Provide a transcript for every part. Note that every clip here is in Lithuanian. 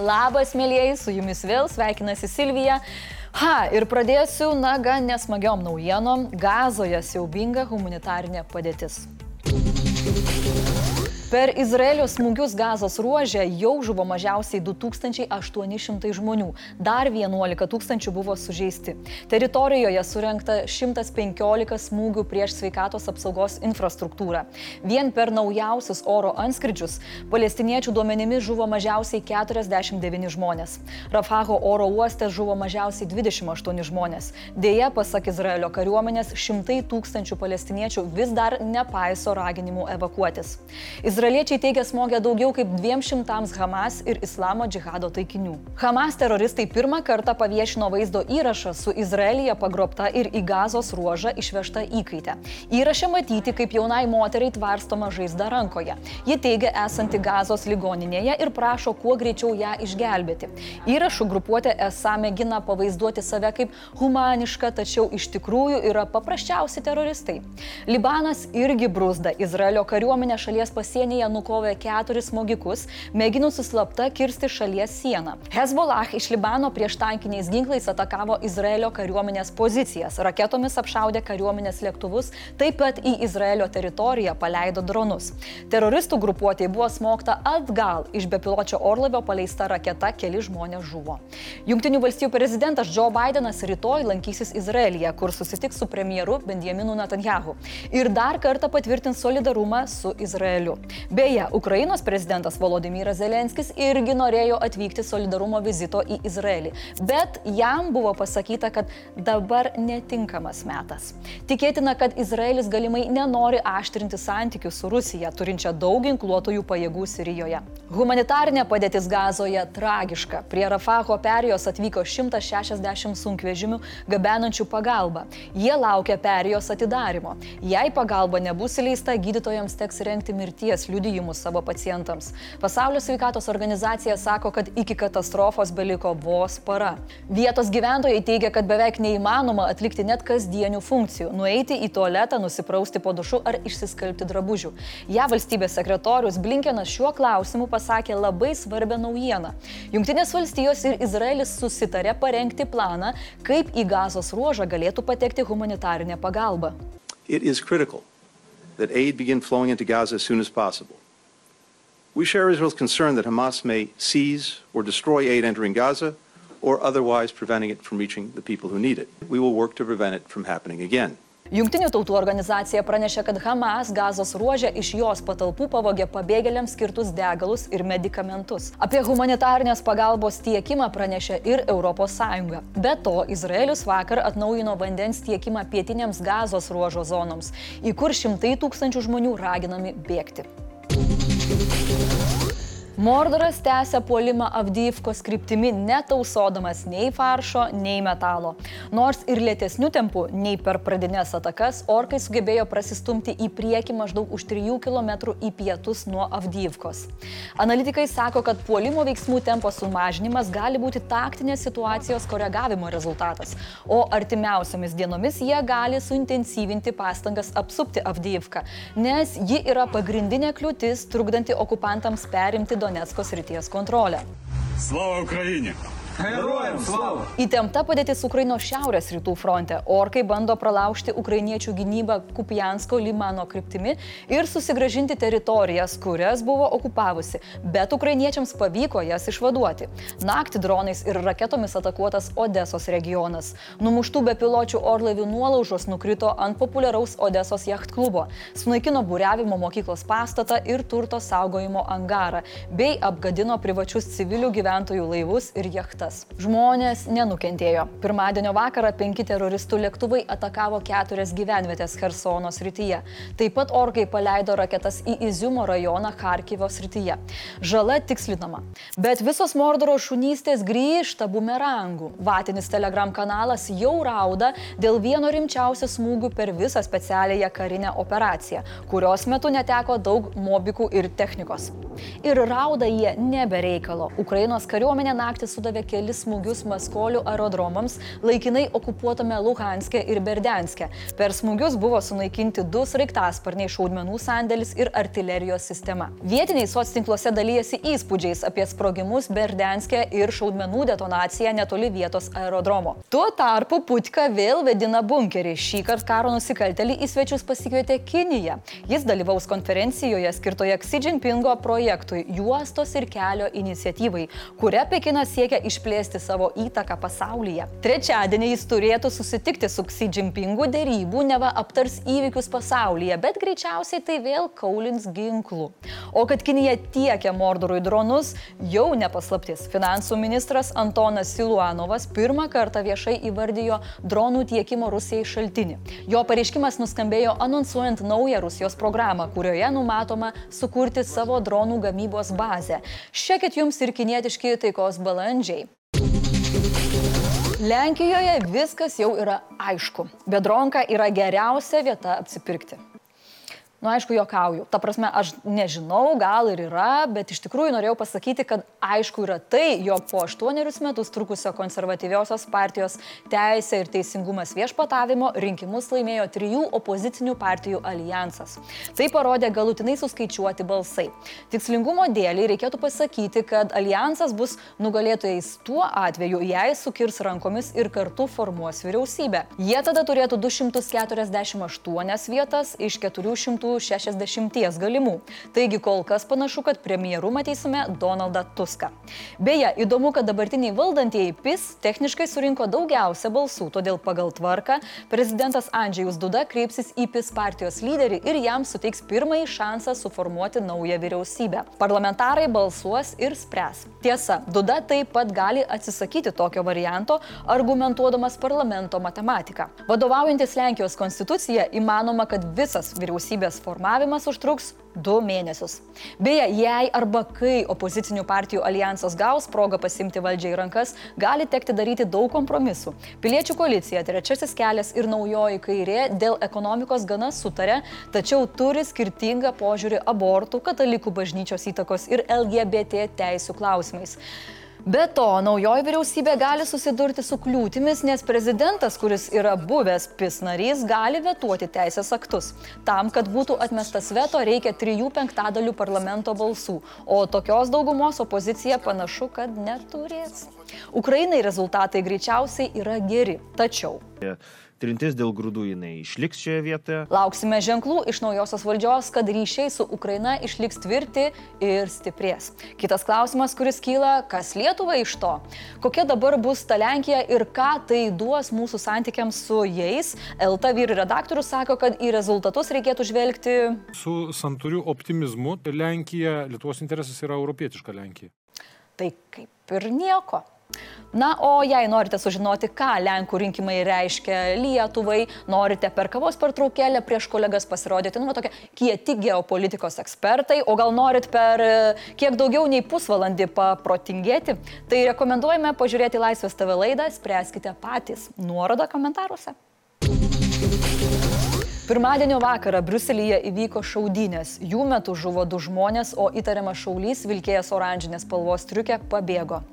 Labas, mėlyjei, su jumis vėl sveikinasi Silvija. Ha, ir pradėsiu, na, gan nesmagiom naujienom. Gazoje siaubinga humanitarinė padėtis. Per Izraelio smūgius gazos ruožę jau žuvo mažiausiai 2800 žmonių, dar 11 tūkstančių buvo sužeisti. Teritorijoje surinkta 115 smūgių prieš sveikatos apsaugos infrastruktūrą. Vien per naujausius oro anskridžius palestiniečių duomenimis žuvo mažiausiai 49 žmonės. Rafaho oro uoste žuvo mažiausiai 28 žmonės. Deja, pasak Izraelio kariuomenės, šimtai tūkstančių palestiniečių vis dar nepaiso raginimų evakuotis. Izraeliečiai teigia smogę daugiau kaip 200 Hamas ir Islamo džihado taikinių. Hamas teroristai pirmą kartą paviešino vaizdo įrašą su Izraelyje pagrobta ir į gazos ruožą išvežta įkaitė. Įrašė matyti, kaip jaunai moteriai tvarstoma žaizda rankoje. Ji teigia esanti gazos ligoninėje ir prašo kuo greičiau ją išgelbėti. Įrašų grupuotė esą mėgina pavaizduoti save kaip humaniška, tačiau iš tikrųjų yra paprasčiausi teroristai. Libanas irgi brūzda Izraelio kariuomenė šalies pasienyje pasienyje nukovė keturis smogikus, mėginusi slapta kirsti šalies sieną. Hezbollah iš Libano prieš tankiniais ginklais atakavo Izraelio kariuomenės pozicijas, raketomis apšaudė kariuomenės lėktuvus, taip pat į Izraelio teritoriją paleido dronus. Teroristų grupuotė buvo smogta atgal iš bepiločio orlaivio paleista raketa, keli žmonės žuvo. Junktinių valstybių prezidentas Joe Bidenas rytoj lankysis Izraelyje, kur susitiks su premjeru Benjaminu Netanjahu ir dar kartą patvirtins solidarumą su Izraeliu. Beje, Ukrainos prezidentas Volodymyras Zelenskis irgi norėjo atvykti solidarumo vizito į Izraelį, bet jam buvo pasakyta, kad dabar netinkamas metas. Tikėtina, kad Izraelis galimai nenori aštrinti santykių su Rusija, turinčia daug ginkluotojų pajėgų Sirijoje. Humanitarinė padėtis gazoje tragiška. Prie Rafaho perijos atvyko 160 sunkvežimių gabenančių pagalbą. Jie laukia perijos atidarimo. Jei pagalba nebus įleista, gydytojams teks renkti mirties liudijimus savo pacientams. Pasaulio sveikatos organizacija sako, kad iki katastrofos beliko vos para. Vietos gyventojai teigia, kad beveik neįmanoma atlikti net kasdienių funkcijų - nueiti į tualetą, nusiprausti po dušu ar išsiskalbti drabužių. Ja valstybės sekretorius Blinkenas šiuo klausimu pasakė labai svarbią naujieną. Junktinės valstijos ir Izraelis susitarė parengti planą, kaip į gazos ruožą galėtų patekti humanitarinė pagalba. It is critical that aid begin flowing into Gaza as soon as possible. We share Israel's concern that Hamas may seize or destroy aid entering Gaza or otherwise preventing it from reaching the people who need it. We will work to prevent it from happening again. Junktinių tautų organizacija pranešė, kad Hamas gazos ruožė iš jos patalpų pavogė pabėgėliams skirtus degalus ir medikamentus. Apie humanitarnės pagalbos tiekimą pranešė ir ES. Be to, Izraelis vakar atnaujino vandens tiekimą pietinėms gazos ruožo zonoms, į kur šimtai tūkstančių žmonių raginami bėgti. Mordoras tęsia puolimą Avdyivkos kryptimi, netausodamas nei faršo, nei metalo. Nors ir lėtesnių tempų nei per pradinės atakas, orkai sugebėjo prasistumti į priekį maždaug už 3 km į pietus nuo Avdyivkos. Analitikai sako, kad puolimo veiksmų tempo sumažinimas gali būti taktinės situacijos koregavimo rezultatas, o artimiausiamis dienomis jie gali suintensyvinti pastangas apsupti Avdyivką, nes ji yra pagrindinė kliūtis trukdanti okupantams perimti Donetsko. Donetsko srities kontrolę. Slava Ukrainie! Herojams slava! Įtempta padėtis Ukraino šiaurės rytų fronte. Orkai bando pralaužti ukrainiečių gynybą Kupijansko Limano kryptimi ir susigražinti teritorijas, kurias buvo okupavusi, bet ukrainiečiams pavyko jas išvaduoti. Naktį dronais ir raketomis atakuotas Odesos regionas. Numuštų bepiločių orlaivių nuolaužos nukrito ant populiaraus Odesos jacht klubo, sunaikino būrevimo mokyklos pastatą ir turto saugojimo angarą, bei apgadino privačius civilių gyventojų laivus ir jachtas veiksmas. Žmonės nenukentėjo. Pirmadienio vakarą penki teroristų lėktuvai atakavo keturias gyvenvietės Hersono srityje. Taip pat orkai paleido raketas į Iziumo rajoną Harkivo srityje. Žala tikslinama. Bet visos Mordoro šunystės grįžta bumerangų. Vatinis telegram kanalas jau rauda dėl vieno rimčiausių smūgių per visą specialiąją karinę operaciją, kurios metu neteko daug mobikų ir technikos. Ir rauda jie nebereikalo. Ukrainos kariuomenė naktį sudavė kelis smūgius Maskolių aerodromams laikinai okupuotame Luhanske ir Berdenske. Per smūgius buvo sunaikinti du sraigtasparniai šaudmenų sandėlis ir artilerijos sistema. Vietiniai soctinkluose dalyjasi įspūdžiais apie sprogimus Berdenske ir šaudmenų detonaciją netoli vietos aerodromo. Tuo tarpu Putka vėl vedina bunkerį. Šį kartą karo nusikaltelį į svečius pasikvietė Kinija. Jis dalyvaus konferencijoje skirtoje Xi Jinpingo projektui Juostos ir kelio iniciatyvai, kuria Pekinas siekia išplėsti savo įtaką pasaulyje. Trečiadienį jis turėtų susitikti su Xi Jinpingu dėrybų, neva aptars įvykius pasaulyje, bet greičiausiai tai vėl kaulins ginklų. O kad Kinija tiekia Mordorui dronus, jau nepaslaptis. Finansų ministras Antonas Siluanovas pirmą kartą viešai įvardijo dronų tiekimo Rusijai šaltinį. Jo pareiškimas nuskambėjo anonsuojant naują Rusijos programą, kurioje numatoma sukurti savo dronų gamybos bazę. Šiekit jums ir kinietiški taikos balandžiai. Lenkijoje viskas jau yra aišku. Bedronka yra geriausia vieta apsipirkti. Nu, aišku, jokauju. Ta prasme, aš nežinau, gal ir yra, bet iš tikrųjų norėjau pasakyti, kad aišku yra tai, jog po aštuonerius metus trukusio konservatyviosios partijos Teisė ir Teisingumas viešpatavimo rinkimus laimėjo trijų opozicinių partijų alijansas. Tai parodė galutinai suskaičiuoti balsai. Tikslingumo dėliai reikėtų pasakyti, kad alijansas bus nugalėtojais tuo atveju, jei sukirs rankomis ir kartu formuos vyriausybę. Jie tada turėtų 248 vietas iš 400 60 galimų. Taigi kol kas panašu, kad premjeru matysime Donaldą Tuską. Beje, įdomu, kad dabartiniai valdantieji PIS techniškai surinko daugiausia balsų, todėl pagal tvarką prezidentas Andžėjus Duda kreipsis į PIS partijos lyderį ir jam suteiks pirmąjį šansą suformuoti naują vyriausybę. Parlamentarai balsuos ir spręs. Tiesa, Duda taip pat gali atsisakyti tokio varianto, argumentuodamas parlamento matematiką. Vadovaujantis Lenkijos konstitucija, įmanoma, kad visas vyriausybės formavimas užtruks du mėnesius. Beje, jei arba kai opozicinių partijų alijansas gaus progą pasimti valdžią į rankas, gali tekti daryti daug kompromisų. Piliečių koalicija, trečiasis kelias ir naujoji kairė dėl ekonomikos gana sutarė, tačiau turi skirtingą požiūrį abortų, katalikų bažnyčios įtakos ir LGBT teisų klausimais. Be to, naujoji vyriausybė gali susidurti su kliūtimis, nes prezidentas, kuris yra buvęs PIS narys, gali vetuoti teisės aktus. Tam, kad būtų atmestas veto, reikia trijų penktadalių parlamento balsų, o tokios daugumos opozicija panašu, kad neturės. Ukrainai rezultatai greičiausiai yra geri, tačiau trintis dėl grūdų jinai išliks šioje vietoje. Lauksime ženklų iš naujosios valdžios, kad ryšiai su Ukraina išliks tvirti ir stiprės. Kitas klausimas, kuris kyla, kas Lietuvai iš to? Kokia dabar bus ta Lenkija ir ką tai duos mūsų santykiams su jais? LT vyr redaktorius sako, kad į rezultatus reikėtų žvelgti su santuriu optimizmu. Lenkija, Lietuvos interesas yra europietiška Lenkija. Tai kaip ir nieko. Na, o jei norite sužinoti, ką Lenkų rinkimai reiškia Lietuvai, norite per kavos pertraukėlę prieš kolegas pasirodyti, nu, tokie kieti geopolitikos ekspertai, o gal norit per e, kiek daugiau nei pusvalandį paprotingėti, tai rekomenduojame pažiūrėti Laisvės TV laidą, spręskite patys. Nuoroda komentaruose. Pirmadienio vakarą Bruselėje įvyko šaudynės. Jų metu žuvo du žmonės, o įtariamas šaulys vilkėjęs oranžinės spalvos triukę pabėgo.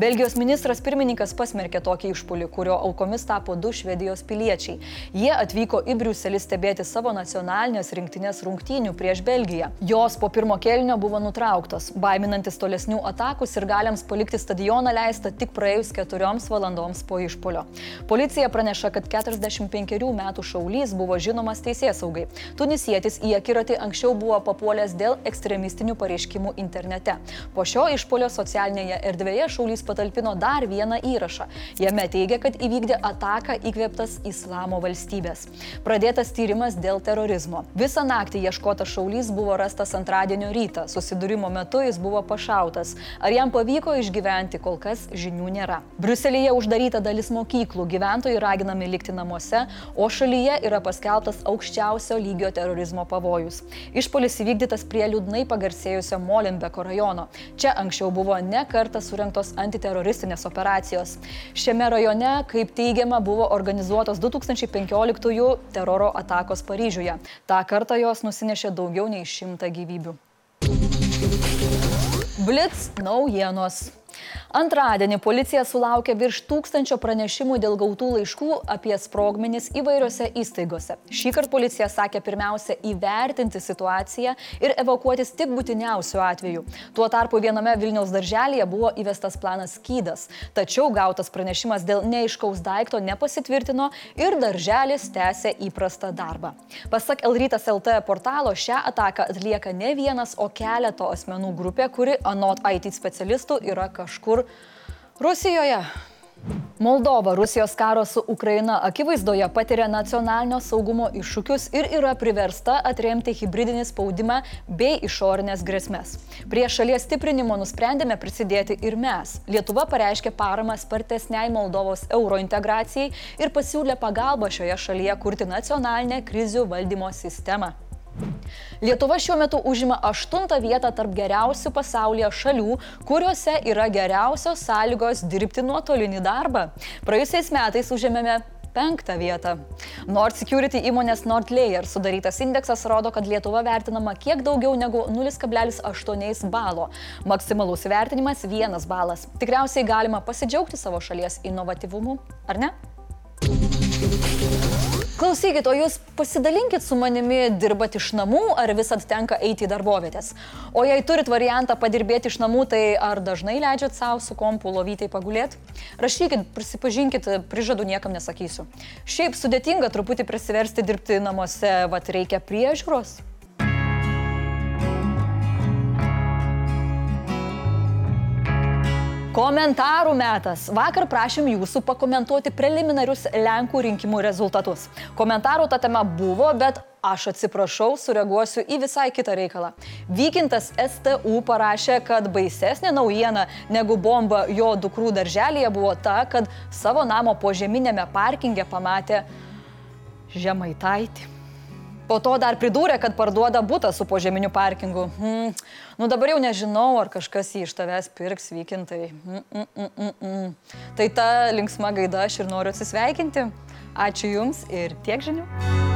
Belgijos ministras pirmininkas pasmerkė tokį išpolį, kurio aukomis tapo du švedijos piliečiai. Jie atvyko į Briuselį stebėti savo nacionalinės rinktinės rungtynių prieš Belgiją. Jos po pirmo kelnio buvo nutrauktos. Baiminantis tolesnių atakų ir galiams palikti stadioną leista tik praėjus keturioms valandoms po išpolio. Policija praneša, kad 45 metų šaulys buvo žinomas teisės saugai. Tunisietis į akiratį anksčiau buvo papuolęs dėl ekstremistinių pareiškimų internete. Po šio išpolio socialinėje erdvėje šaulys patalpino dar vieną įrašą. Jame teigia, kad įvykdė ataką įkvėptas Islamo valstybės. Pradėtas tyrimas dėl terorizmo. Visą naktį ieškotas šaulys buvo rastas antradienio rytą. Susidūrimo metu jis buvo pašautas. Ar jam pavyko išgyventi, kol kas žinių nėra. Bruselėje uždaryta dalis mokyklų, gyventojai raginami likti namuose, o šalyje yra paskelbtas aukščiausio lygio terorizmo pavojus. Išpolis įvykdytas prie liūdnai pagarsėjusio Molenbeko rajono. Čia anksčiau buvo ne kartą surinktos anti antiteroristinės operacijos. Šiame rajone, kaip teigiama, buvo organizuotos 2015 teroro atakos Paryžiuje. Ta kartą jos nusinešė daugiau nei šimtą gyvybių. Blitz naujienos. Antradienį policija sulaukė virš tūkstančio pranešimų dėl gautų laiškų apie sprogmenis įvairiose įstaigose. Šį kartą policija sakė pirmiausia įvertinti situaciją ir evakuotis tik būtiniausių atvejų. Tuo tarpu viename Vilniaus darželėje buvo įvestas planas skydas, tačiau gautas pranešimas dėl neiškaus daikto nepasitvirtino ir darželis tęsė įprastą darbą. Pasak Elrytas LT portalo, šią ataką atlieka ne vienas, o keleto asmenų grupė, kuri anot IT specialistų yra kažkur Rusijoje. Moldova Rusijos karo su Ukraina akivaizdoje patiria nacionalinio saugumo iššūkius ir yra priversta atremti hybridinį spaudimą bei išorinės grėsmės. Prie šalies stiprinimo nusprendėme prisidėti ir mes. Lietuva pareiškė paramą spartesniai Moldovos eurointegracijai ir pasiūlė pagalbą šioje šalyje kurti nacionalinę krizių valdymo sistemą. Lietuva šiuo metu užima aštuntą vietą tarp geriausių pasaulyje šalių, kuriuose yra geriausios sąlygos dirbti nuotolinį darbą. Praėjusiais metais užėmėme penktą vietą. Nord Security įmonės Nordlayer sudarytas indeksas rodo, kad Lietuva vertinama kiek daugiau negu 0,8 balo. Maksimalus vertinimas 1 balas. Tikriausiai galima pasidžiaugti savo šalies inovatyvumu, ar ne? Klausykit, o jūs pasidalinkit su manimi, dirbat iš namų ar visat tenka eiti į darbovietės? O jei turit variantą padirbėti iš namų, tai ar dažnai leidžiat savo su kompu lovytai pagulėti? Rašykit, prisipažinkit, prižadu niekam nesakysiu. Šiaip sudėtinga truputį prisiversti dirbti namuose, vad reikia priežiūros. Komentarų metas. Vakar prašym jūsų pakomentuoti preliminarius Lenkų rinkimų rezultatus. Komentarų ta tema buvo, bet aš atsiprašau, sureaguosiu į visai kitą reikalą. Vykintas STU parašė, kad baisesnė naujiena negu bomba jo dukrų darželėje buvo ta, kad savo namo požeminėme parkinge pamatė Žemaitaitį. Po to dar pridūrė, kad parduoda būtą su požeminiu parkingu. Hmm. Nu dabar jau nežinau, ar kažkas jį iš tavęs pirks vykintai. Mm, mm, mm, mm. Tai ta linksma gaida aš ir noriu atsisveikinti. Ačiū Jums ir tiek žinių.